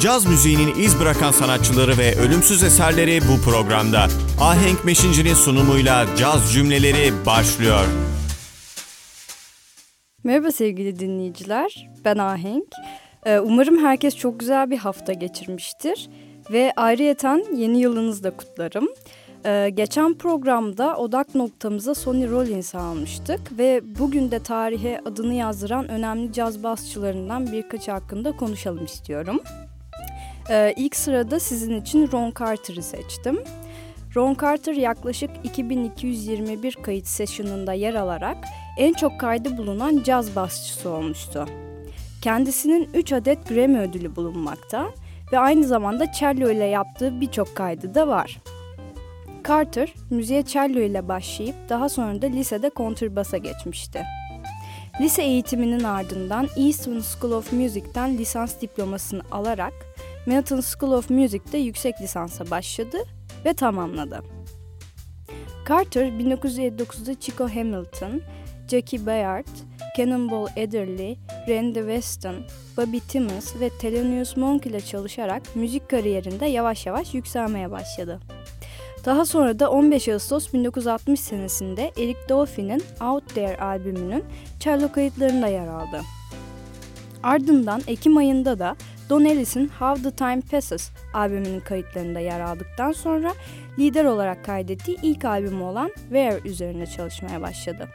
Caz müziğinin iz bırakan sanatçıları ve ölümsüz eserleri bu programda. Ahenk Meşinci'nin sunumuyla Caz Cümleleri başlıyor. Merhaba sevgili dinleyiciler, ben Ahenk. Ee, umarım herkes çok güzel bir hafta geçirmiştir ve ayrıyeten yeni yılınızı da kutlarım. Ee, geçen programda odak noktamıza Sonny Rollins'i almıştık ve bugün de tarihe adını yazdıran önemli caz basçılarından birkaç hakkında konuşalım istiyorum. Ee, ilk sırada sizin için Ron Carter'ı seçtim. Ron Carter yaklaşık 2221 kayıt session'ında yer alarak en çok kaydı bulunan caz basçısı olmuştu. Kendisinin 3 adet Grammy ödülü bulunmakta ve aynı zamanda cello ile yaptığı birçok kaydı da var. Carter, müziğe cello ile başlayıp daha sonra da lisede kontrbasa geçmişti. Lise eğitiminin ardından Eastman School of Music'ten lisans diplomasını alarak Manhattan School of Music'te yüksek lisansa başladı ve tamamladı. Carter 1959'da Chico Hamilton, Jackie Bayard, Cannonball Adderley, Randy Weston, Bobby Timmons ve Thelonious Monk ile çalışarak müzik kariyerinde yavaş yavaş yükselmeye başladı. Daha sonra da 15 Ağustos 1960 senesinde Eric Dolphy'nin Out There albümünün cello kayıtlarında yer aldı. Ardından Ekim ayında da Don Ellis'in How the Time Passes albümünün kayıtlarında yer aldıktan sonra lider olarak kaydettiği ilk albümü olan Where üzerine çalışmaya başladı.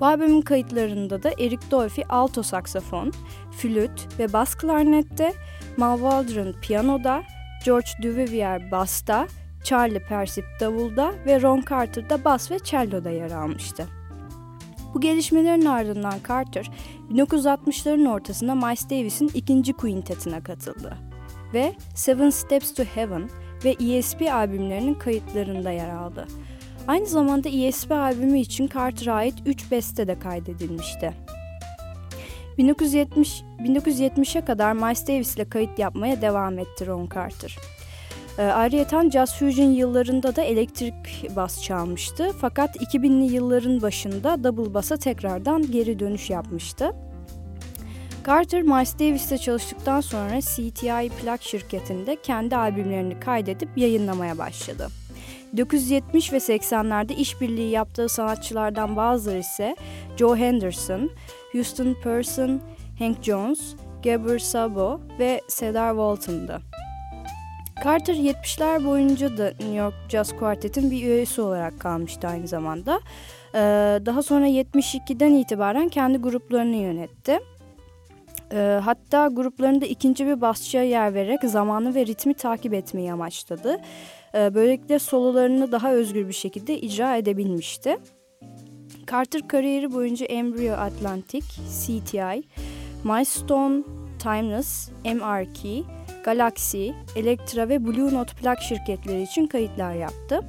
Bu albümün kayıtlarında da Eric Dolphy alto saksafon, flüt ve bas klarnette, Mal Waldron piyanoda, George Duvivier basta, Charlie Persip davulda ve Ron Carter da bas ve cello'da yer almıştı. Bu gelişmelerin ardından Carter 1960'ların ortasında Miles Davis'in ikinci quintetine katıldı ve Seven Steps to Heaven ve ESP albümlerinin kayıtlarında yer aldı. Aynı zamanda ESP albümü için Carter'a ait 3 beste de kaydedilmişti. 1970 1970'e kadar Miles Davis ile kayıt yapmaya devam etti Ron Carter. E, ayrıca Jazz Fusion yıllarında da elektrik bas çalmıştı. Fakat 2000'li yılların başında double basa tekrardan geri dönüş yapmıştı. Carter, Miles Davis'te çalıştıktan sonra CTI plak şirketinde kendi albümlerini kaydedip yayınlamaya başladı. 1970 ve 80'lerde işbirliği yaptığı sanatçılardan bazıları ise Joe Henderson, Houston Person, Hank Jones, Gabor Sabo ve Cedar Walton'dı. Carter 70'ler boyunca da New York Jazz Quartet'in bir üyesi olarak kalmıştı aynı zamanda. Ee, daha sonra 72'den itibaren kendi gruplarını yönetti. Ee, hatta gruplarında ikinci bir basçıya yer vererek zamanı ve ritmi takip etmeyi amaçladı. Ee, böylelikle sololarını daha özgür bir şekilde icra edebilmişti. Carter kariyeri boyunca Embryo Atlantic, CTI, Milestone, Timeless, MRK, Galaxy, Elektra ve Blue Note plak şirketleri için kayıtlar yaptı.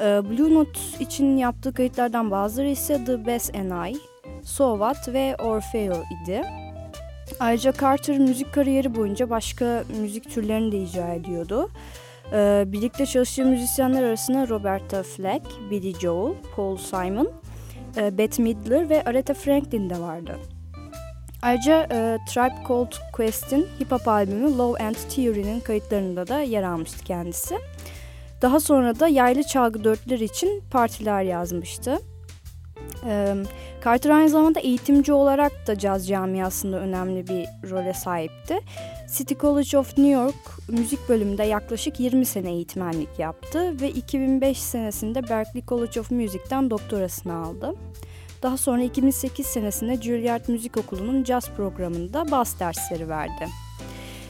Ee, Blue Note için yaptığı kayıtlardan bazıları ise The Best and I, So What ve Orfeo idi. Ayrıca Carter müzik kariyeri boyunca başka müzik türlerini de icra ediyordu. Ee, birlikte çalıştığı müzisyenler arasında Roberta Flack, Billy Joel, Paul Simon, e, Bette Midler ve Aretha Franklin de vardı. Ayrıca e, Tribe Called Quest'in hip hop albümü Low and Theory'nin kayıtlarında da yer almıştı kendisi. Daha sonra da yaylı çalgı dörtler için partiler yazmıştı. E, Carter aynı zamanda eğitimci olarak da caz camiasında önemli bir role sahipti. City College of New York müzik bölümünde yaklaşık 20 sene eğitmenlik yaptı ve 2005 senesinde Berklee College of Music'ten doktorasını aldı. Daha sonra 2008 senesinde Juilliard Müzik Okulu'nun jazz programında bas dersleri verdi.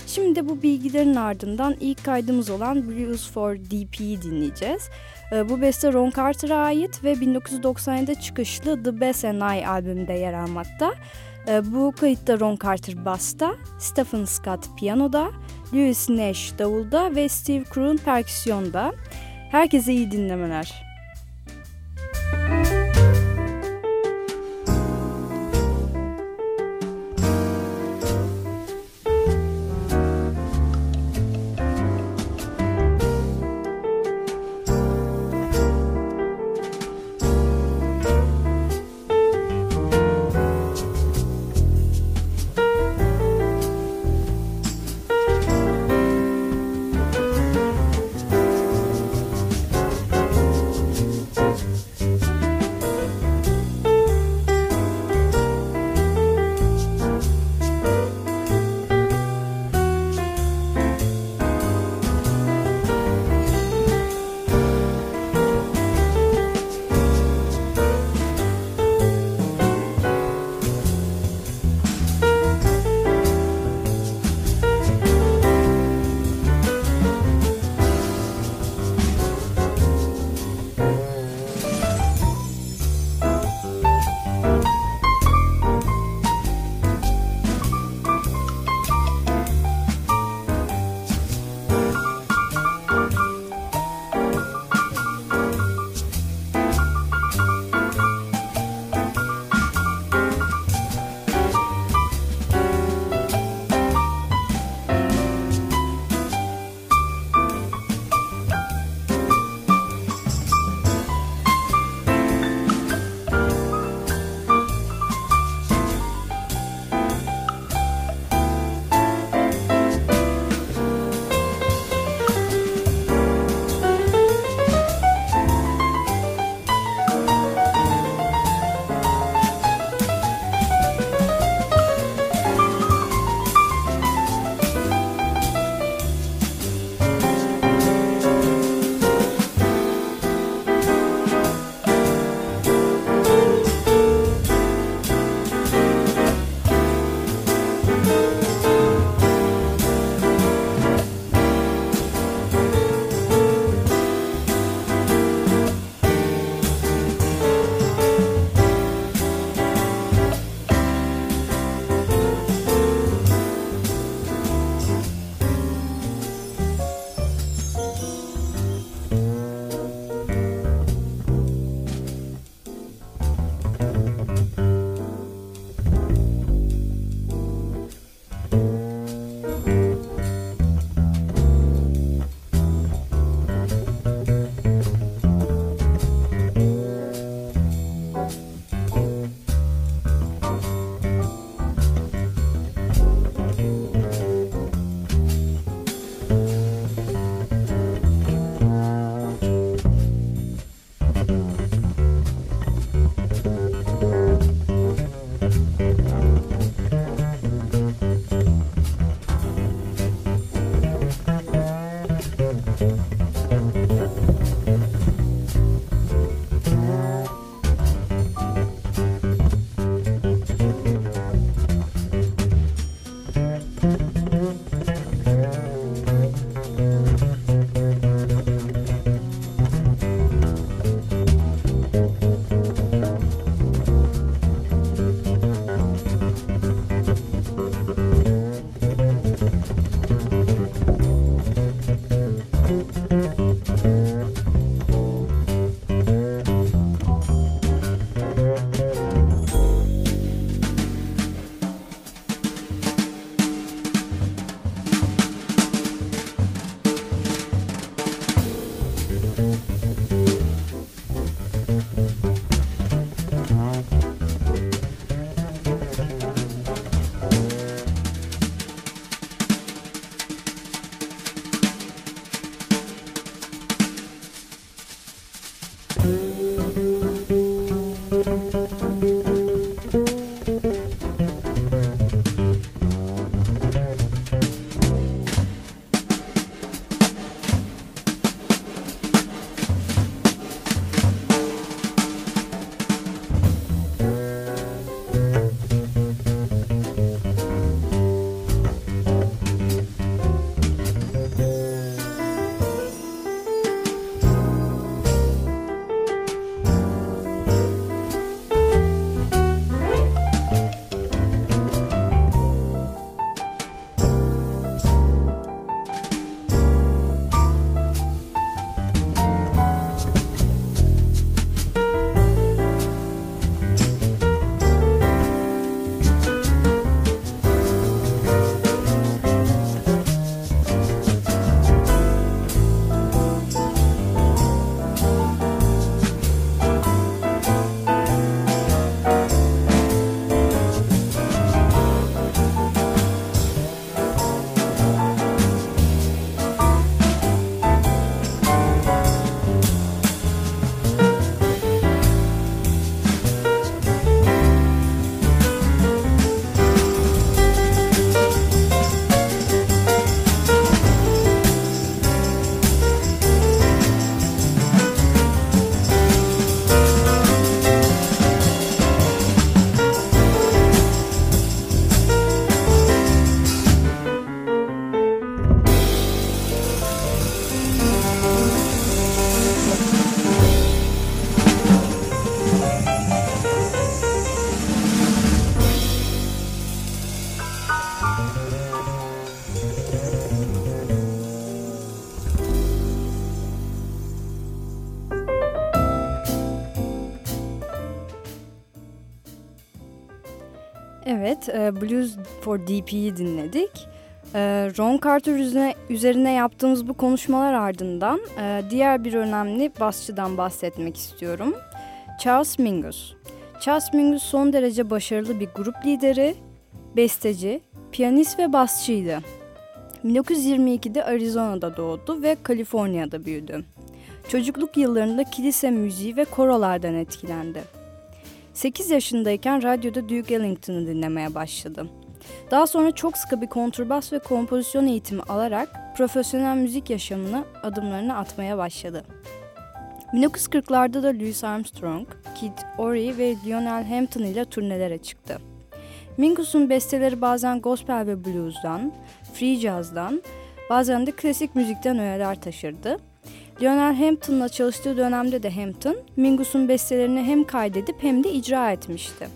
Şimdi bu bilgilerin ardından ilk kaydımız olan Blues for DP'yi dinleyeceğiz. Ee, bu beste Ron Carter'a ait ve 1997'de çıkışlı The Best and I albümünde yer almakta. Ee, bu kayıtta Ron Carter basta, Stephen Scott piyanoda, Louis Nash davulda ve Steve Kroon perküsyonda. Herkese iyi dinlemeler. Blues for DP'yi dinledik. E, Ron Carter üzerine, üzerine yaptığımız bu konuşmalar ardından e, diğer bir önemli basçıdan bahsetmek istiyorum. Charles Mingus. Charles Mingus son derece başarılı bir grup lideri, besteci, piyanist ve basçıydı. 1922'de Arizona'da doğdu ve Kaliforniya'da büyüdü. Çocukluk yıllarında kilise müziği ve korolardan etkilendi. 8 yaşındayken radyoda Duke Ellington'ı dinlemeye başladı. Daha sonra çok sıkı bir kontrbas ve kompozisyon eğitimi alarak profesyonel müzik yaşamına adımlarını atmaya başladı. 1940'larda da Louis Armstrong, Kid Ory ve Lionel Hampton ile turnelere çıktı. Mingus'un besteleri bazen gospel ve blues'dan, free jazz'dan, bazen de klasik müzikten öğeler taşırdı. Lionel Hampton'la çalıştığı dönemde de Hampton, Mingus'un bestelerini hem kaydedip hem de icra etmişti.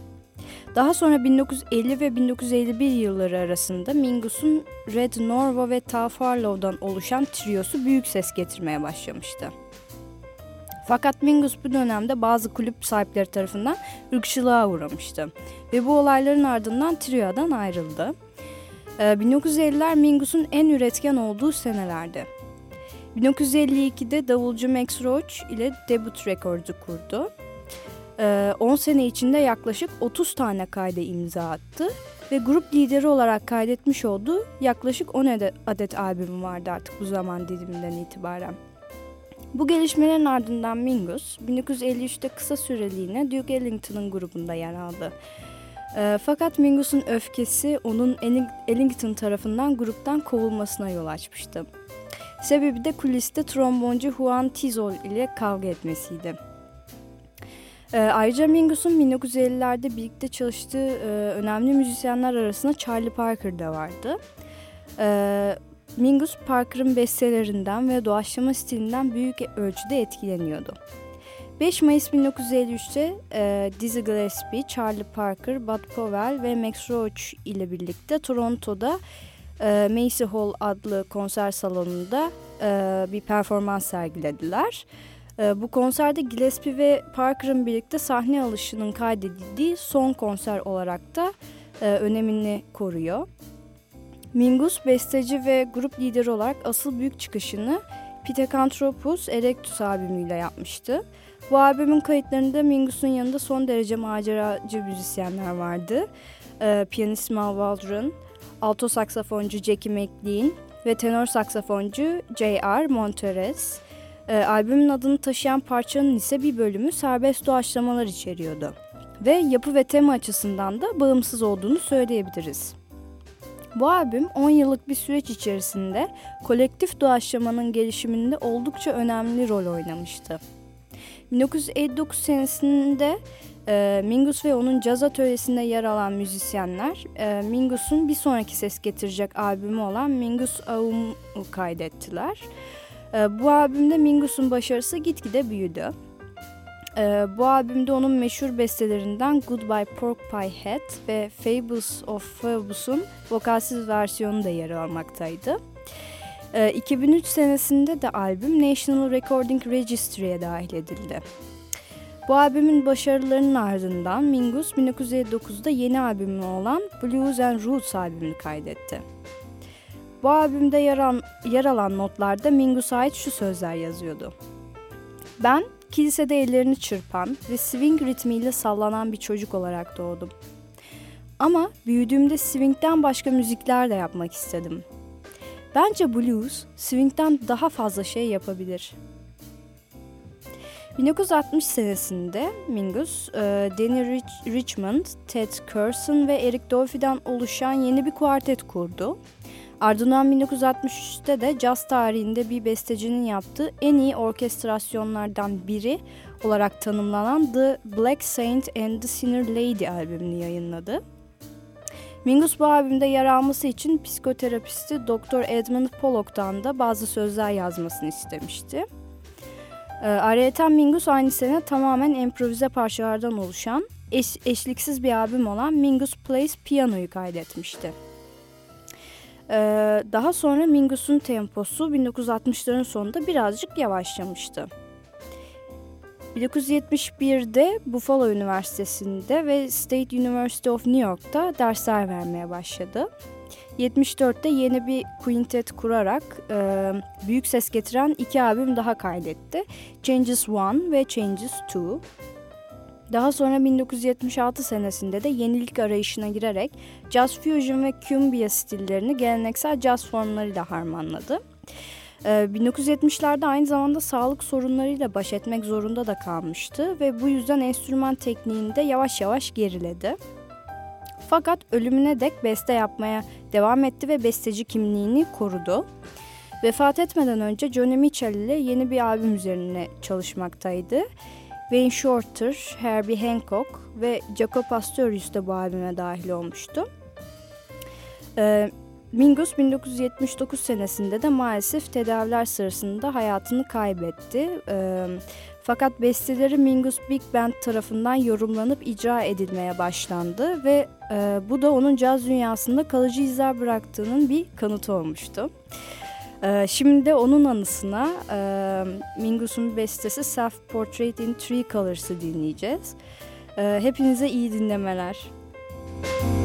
Daha sonra 1950 ve 1951 yılları arasında Mingus'un Red Norvo ve Tav Farlow'dan oluşan triosu büyük ses getirmeye başlamıştı. Fakat Mingus bu dönemde bazı kulüp sahipleri tarafından ırkçılığa uğramıştı ve bu olayların ardından triodan ayrıldı. 1950'ler ee, Mingus'un en üretken olduğu senelerdi. 1952'de davulcu Max Roach ile debut rekordu kurdu. 10 ee, sene içinde yaklaşık 30 tane kayda imza attı ve grup lideri olarak kaydetmiş olduğu yaklaşık 10 adet, albüm vardı artık bu zaman diliminden itibaren. Bu gelişmelerin ardından Mingus 1953'te kısa süreliğine Duke Ellington'ın grubunda yer aldı. E, fakat Mingus'un öfkesi onun Ellington tarafından gruptan kovulmasına yol açmıştı. Sebebi de kuliste tromboncu Juan Tizol ile kavga etmesiydi. E, ayrıca Mingus'un 1950'lerde birlikte çalıştığı e, önemli müzisyenler arasında Charlie Parker da vardı. E, Mingus Parker'ın bestelerinden ve doğaçlama stilinden büyük ölçüde etkileniyordu. 5 Mayıs 1953'te e, Dizzy Gillespie, Charlie Parker, Bud Powell ve Max Roach ile birlikte Toronto'da e, Macy Hall adlı konser salonunda e, bir performans sergilediler. E, bu konserde Gillespie ve Parker'ın birlikte sahne alışının kaydedildiği son konser olarak da e, önemini koruyor. Mingus besteci ve grup lideri olarak asıl büyük çıkışını Pithecanthropus Erectus albümüyle yapmıştı. Bu albümün kayıtlarında Mingus'un yanında son derece maceracı müzisyenler vardı. Ee, piyanist Mal Waldron, alto saksafoncu Jackie McLean ve tenor saksafoncu J.R. Monteres. Ee, albümün adını taşıyan parçanın ise bir bölümü serbest doğaçlamalar içeriyordu. Ve yapı ve tema açısından da bağımsız olduğunu söyleyebiliriz. Bu albüm 10 yıllık bir süreç içerisinde kolektif doğaçlamanın gelişiminde oldukça önemli rol oynamıştı. 1959 senesinde e, Mingus ve onun caz atölyesinde yer alan müzisyenler e, Mingus'un bir sonraki ses getirecek albümü olan Mingus Aum'u kaydettiler. E, bu albümde Mingus'un başarısı gitgide büyüdü. E, bu albümde onun meşhur bestelerinden Goodbye Pork Pie Hat ve Fables of Phoebus'un vokalsiz versiyonu da yer almaktaydı. 2003 ee, senesinde de albüm National Recording Registry'e dahil edildi. Bu albümün başarılarının ardından Mingus 1959'da yeni albümü olan Blues and Roots albümünü kaydetti. Bu albümde yer, yer alan notlarda Mingus'a ait şu sözler yazıyordu. Ben kilisede ellerini çırpan ve swing ritmiyle sallanan bir çocuk olarak doğdum. Ama büyüdüğümde swingden başka müzikler de yapmak istedim. Bence blues swing'den daha fazla şey yapabilir. 1960 senesinde Mingus, e, Danny Rich Richmond, Ted Curson ve Eric Dolphy'den oluşan yeni bir kuartet kurdu. Ardından 1963'te de caz tarihinde bir bestecinin yaptığı en iyi orkestrasyonlardan biri olarak tanımlanan The Black Saint and the Sinner Lady albümünü yayınladı. Mingus bu albümde yer alması için psikoterapisti Dr. Edmund Pollock'tan da bazı sözler yazmasını istemişti. E, Mingus aynı sene tamamen improvize parçalardan oluşan eş, eşliksiz bir albüm olan Mingus Plays Piano'yu kaydetmişti. Ee, daha sonra Mingus'un temposu 1960'ların sonunda birazcık yavaşlamıştı. 1971'de Buffalo Üniversitesi'nde ve State University of New York'ta dersler vermeye başladı. 74'te yeni bir quintet kurarak e, büyük ses getiren iki albüm daha kaydetti. Changes One ve Changes Two. Daha sonra 1976 senesinde de yenilik arayışına girerek jazz fusion ve cumbia stillerini geleneksel jazz formlarıyla harmanladı. 1970'lerde ee, aynı zamanda sağlık sorunlarıyla baş etmek zorunda da kalmıştı ve bu yüzden enstrüman tekniğinde yavaş yavaş geriledi. Fakat ölümüne dek beste yapmaya devam etti ve besteci kimliğini korudu. Vefat etmeden önce Johnny Mitchell ile yeni bir albüm üzerine çalışmaktaydı. Wayne Shorter, Herbie Hancock ve Jaco Pastorius da bu albüme dahil olmuştu. Ee, Mingus 1979 senesinde de maalesef tedaviler sırasında hayatını kaybetti. Ee, fakat besteleri Mingus Big Band tarafından yorumlanıp icra edilmeye başlandı ve e, bu da onun caz dünyasında kalıcı izler bıraktığının bir kanıtı olmuştu. Ee, şimdi de onun anısına e, Mingus'un bestesi Self Portrait in Three Colors'ı dinleyeceğiz. Ee, hepinize iyi dinlemeler. Müzik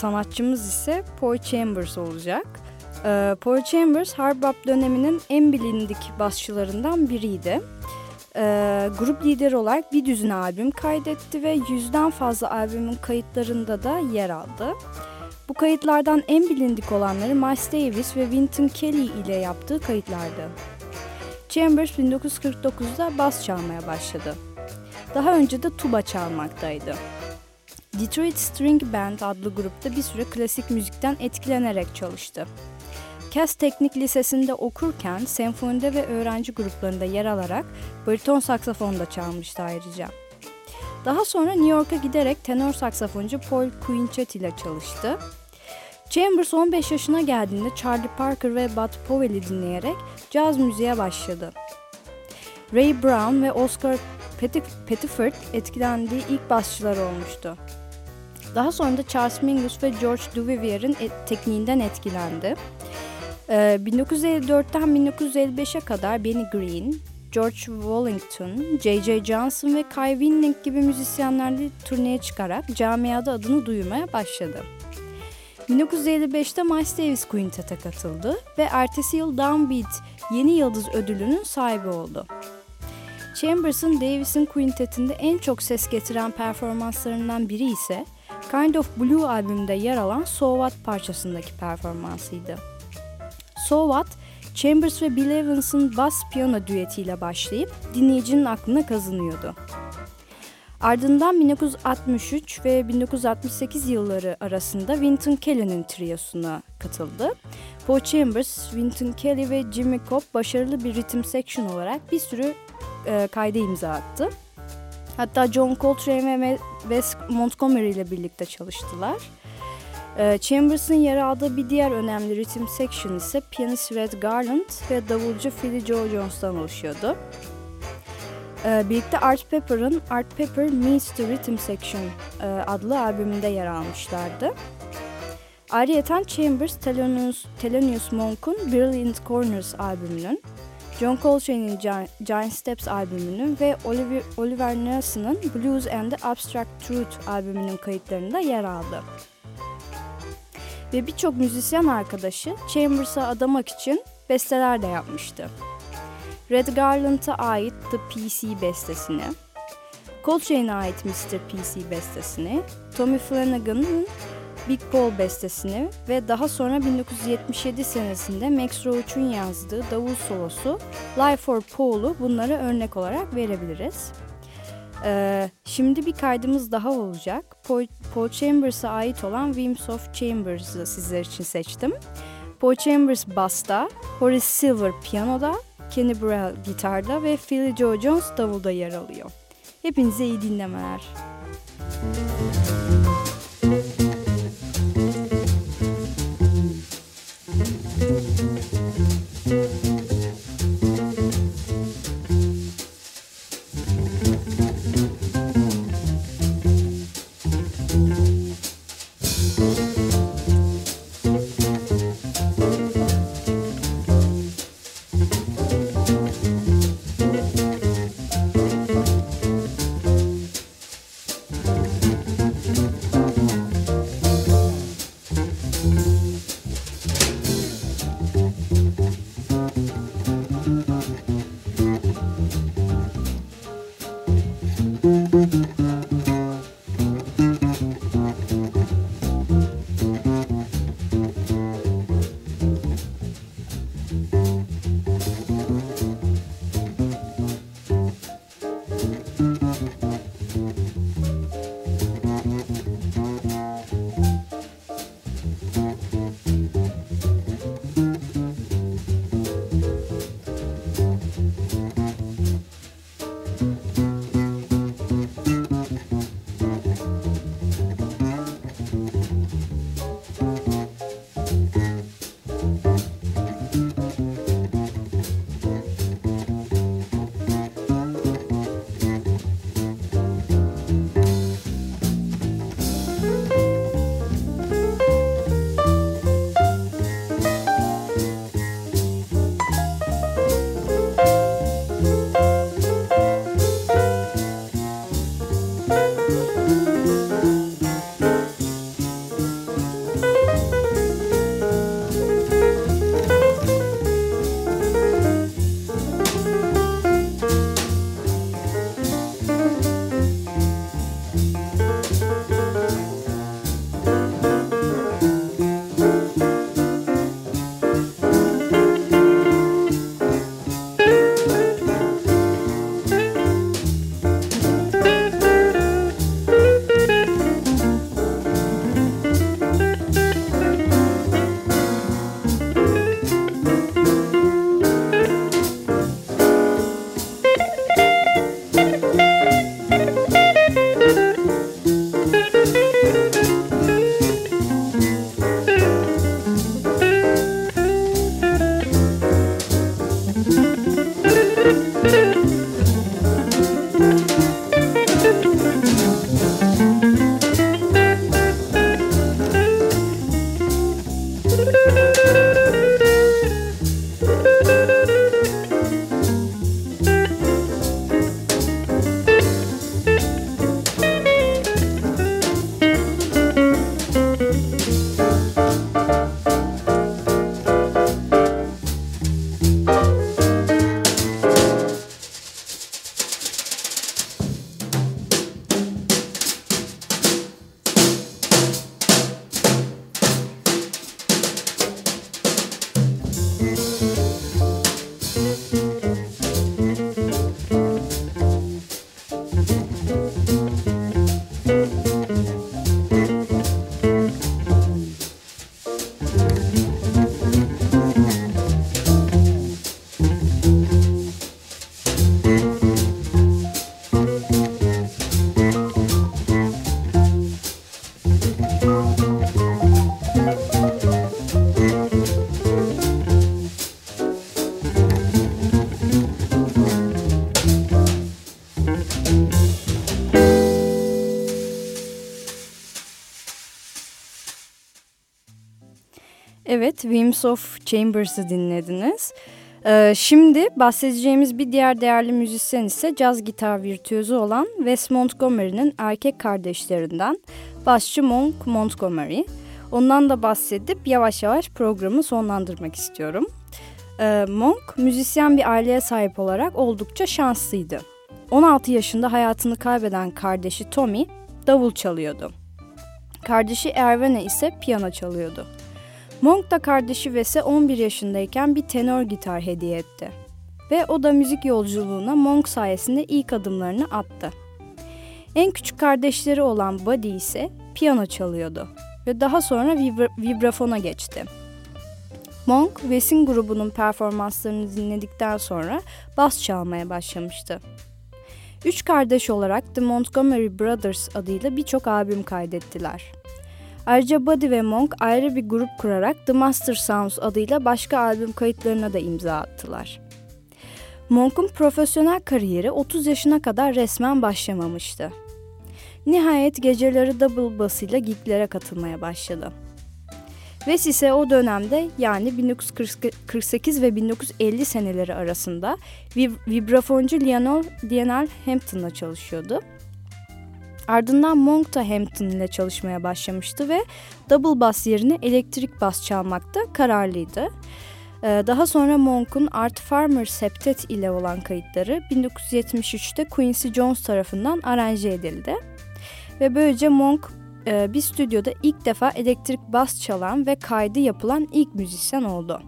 sanatçımız ise Paul Chambers olacak. E, Paul Chambers hard bop döneminin en bilindik basçılarından biriydi. E, grup lideri olarak bir düzine albüm kaydetti ve yüzden fazla albümün kayıtlarında da yer aldı. Bu kayıtlardan en bilindik olanları Miles Davis ve Wynton Kelly ile yaptığı kayıtlardı. Chambers 1949'da bas çalmaya başladı. Daha önce de tuba çalmaktaydı. Detroit String Band adlı grupta bir süre klasik müzikten etkilenerek çalıştı. Cass Teknik Lisesi'nde okurken senfonide ve öğrenci gruplarında yer alarak bariton saksafon da çalmıştı ayrıca. Daha sonra New York'a giderek tenor saksafoncu Paul Quinchet ile çalıştı. Chambers 15 yaşına geldiğinde Charlie Parker ve Bud Powell'i dinleyerek caz müziğe başladı. Ray Brown ve Oscar Pettiford etkilendiği ilk basçılar olmuştu. Daha sonra da Charles Mingus ve George Duvivier'in et tekniğinden etkilendi. Ee, 1954'ten 1955'e kadar Benny Green, George Wallington, J.J. Johnson ve Kai Winning gibi müzisyenlerle turneye çıkarak camiada adını duyurmaya başladı. 1955'te Miles Davis Quintet'e katıldı ve ertesi yıl Downbeat Yeni Yıldız ödülünün sahibi oldu. Chambers'ın Davis'in Quintet'inde en çok ses getiren performanslarından biri ise Kind of Blue albümünde yer alan So What parçasındaki performansıydı. So What, Chambers ve Bill Evans'ın bas piyano düetiyle başlayıp dinleyicinin aklına kazınıyordu. Ardından 1963 ve 1968 yılları arasında Wynton Kelly'nin triyosuna katıldı. Paul Chambers, Wynton Kelly ve Jimmy Cobb başarılı bir ritim section olarak bir sürü e, kayda imza attı. Hatta John Coltrane ve Wes Montgomery ile birlikte çalıştılar. E, Chambers'ın yer aldığı bir diğer önemli ritim section ise piyanist Red Garland ve davulcu Philly Joe Jones'tan oluşuyordu. E, birlikte Art Pepper'ın Art Pepper Meets the Rhythm Section e, adlı albümünde yer almışlardı. Ayrıca Chambers, Thelonious, Thelonious Monk'un Brilliant Corners albümünün John Coltrane'in Giant Steps albümünün ve Oliver, Oliver Nelson'ın Blues and the Abstract Truth albümünün kayıtlarında yer aldı. Ve birçok müzisyen arkadaşı Chambers'a adamak için besteler de yapmıştı. Red Garland'a ait The PC bestesini, Coltrane'e ait Mr. PC bestesini, Tommy Flanagan'ın Big Paul bestesini ve daha sonra 1977 senesinde Max Roach'un yazdığı davul solosu Live for Paul'u bunlara örnek olarak verebiliriz. Ee, şimdi bir kaydımız daha olacak. Paul, Paul Chambers'a ait olan Whims of Chambers'ı sizler için seçtim. Paul Chambers basta, Horace Silver piyanoda, Kenny Burrell gitarda ve Philly Joe Jones davulda yer alıyor. Hepinize iyi dinlemeler. Müzik Evet, Wims of Chambers'ı dinlediniz. Ee, şimdi bahsedeceğimiz bir diğer değerli müzisyen ise caz gitar virtüözü olan Wes Montgomery'nin erkek kardeşlerinden basçı Monk Montgomery. Ondan da bahsedip yavaş yavaş programı sonlandırmak istiyorum. Ee, Monk müzisyen bir aileye sahip olarak oldukça şanslıydı. 16 yaşında hayatını kaybeden kardeşi Tommy davul çalıyordu. Kardeşi Erwene ise piyano çalıyordu. Monk da kardeşi Wes'e 11 yaşındayken bir tenor gitar hediye etti. Ve o da müzik yolculuğuna Monk sayesinde ilk adımlarını attı. En küçük kardeşleri olan Buddy ise piyano çalıyordu ve daha sonra vibra vibrafona geçti. Monk, Wes'in grubunun performanslarını dinledikten sonra bas çalmaya başlamıştı. Üç kardeş olarak The Montgomery Brothers adıyla birçok albüm kaydettiler. Ayrıca Buddy ve Monk ayrı bir grup kurarak The Master Sounds adıyla başka albüm kayıtlarına da imza attılar. Monk'un profesyonel kariyeri 30 yaşına kadar resmen başlamamıştı. Nihayet geceleri double basıyla giglere katılmaya başladı. Wes ise o dönemde yani 1948 ve 1950 seneleri arasında vibrafoncu Lionel, Hampton'la çalışıyordu. Ardından Monk da Hampton ile çalışmaya başlamıştı ve double bass yerine elektrik bass çalmakta kararlıydı. Ee, daha sonra Monk'un Art Farmer Septet ile olan kayıtları 1973'te Quincy Jones tarafından aranje edildi. Ve böylece Monk e, bir stüdyoda ilk defa elektrik bas çalan ve kaydı yapılan ilk müzisyen oldu.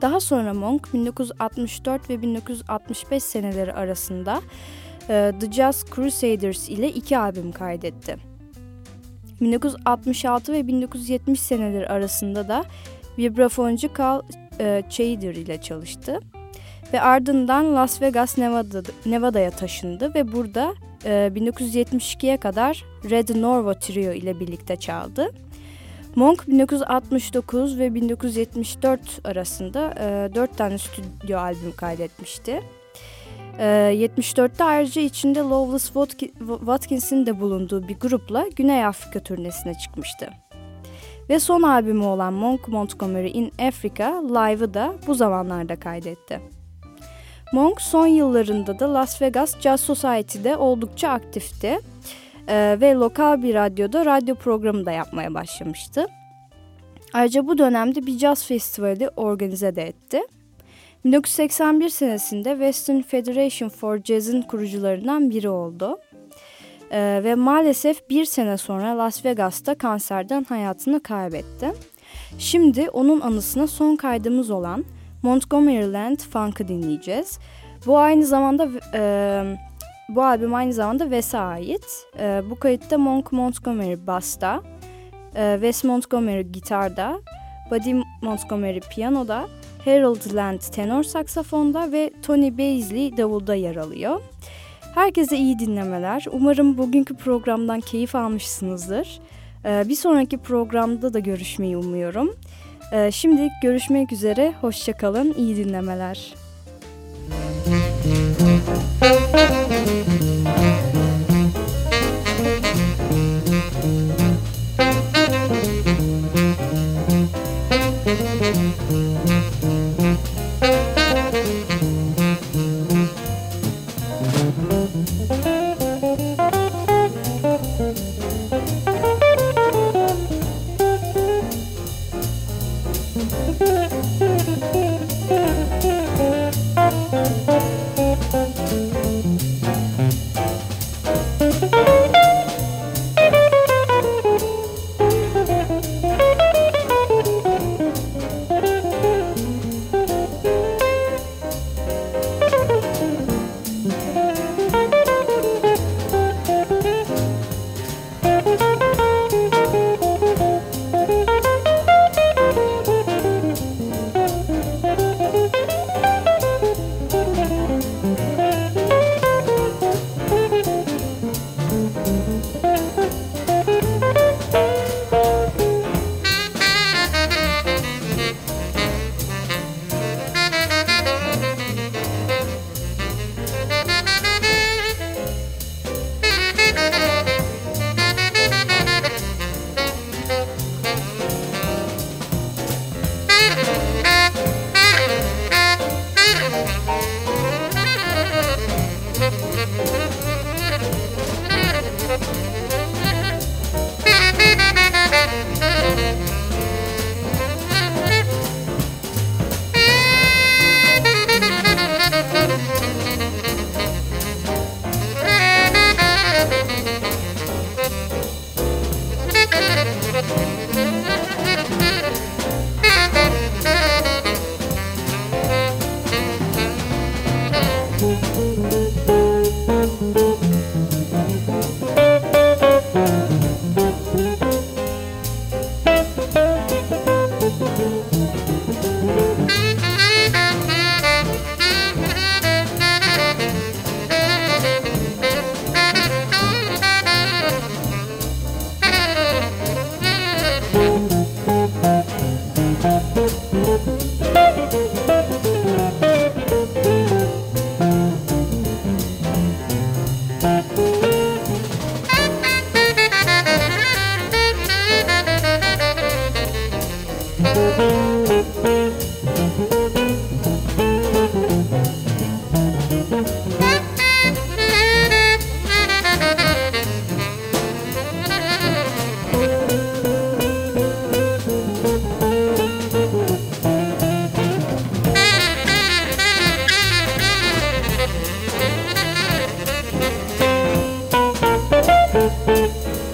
Daha sonra Monk 1964 ve 1965 seneleri arasında The Jazz Crusaders ile iki albüm kaydetti. 1966 ve 1970 seneleri arasında da vibrafoncu Carl e, Chader ile çalıştı. Ve ardından Las Vegas, Nevada, Nevada'ya taşındı ve burada 1972'ye kadar Red Norvo Trio ile birlikte çaldı. Monk 1969 ve 1974 arasında e, 4 tane stüdyo albüm kaydetmişti. E, 74'te ayrıca içinde Loveless Watkins'in de bulunduğu bir grupla Güney Afrika turnesine çıkmıştı. Ve son albümü olan Monk Montgomery in Africa Live'ı da bu zamanlarda kaydetti. Monk son yıllarında da Las Vegas Jazz Society'de oldukça aktifti ee, ve lokal bir radyoda radyo programı da yapmaya başlamıştı. Ayrıca bu dönemde bir caz festivali organize de etti. 1981 senesinde Western Federation for Jazz'ın kurucularından biri oldu. Ee, ve maalesef bir sene sonra Las Vegas'ta kanserden hayatını kaybetti. Şimdi onun anısına son kaydımız olan Montgomeryland Funk'ı dinleyeceğiz. Bu aynı zamanda e, bu albüm aynı zamanda Wes'e ait. E, bu kayıtta Monk Montgomery basta, e, Wes Montgomery gitarda, Buddy Montgomery piyanoda, Harold Land tenor saksafonda ve Tony Baisley davulda yer alıyor. Herkese iyi dinlemeler. Umarım bugünkü programdan keyif almışsınızdır. Ee, bir sonraki programda da görüşmeyi umuyorum. Ee, şimdilik görüşmek üzere. Hoşçakalın. İyi dinlemeler.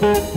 Caz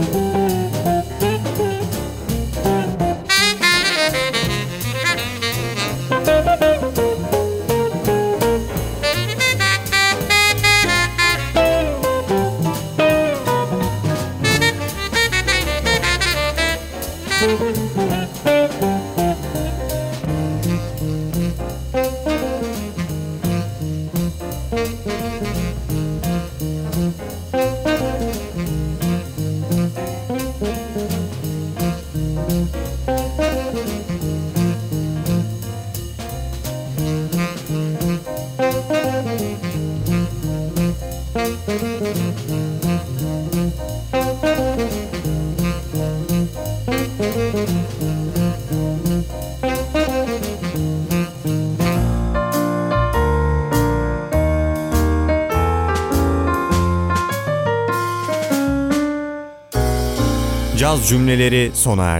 cümleleri sona erdi.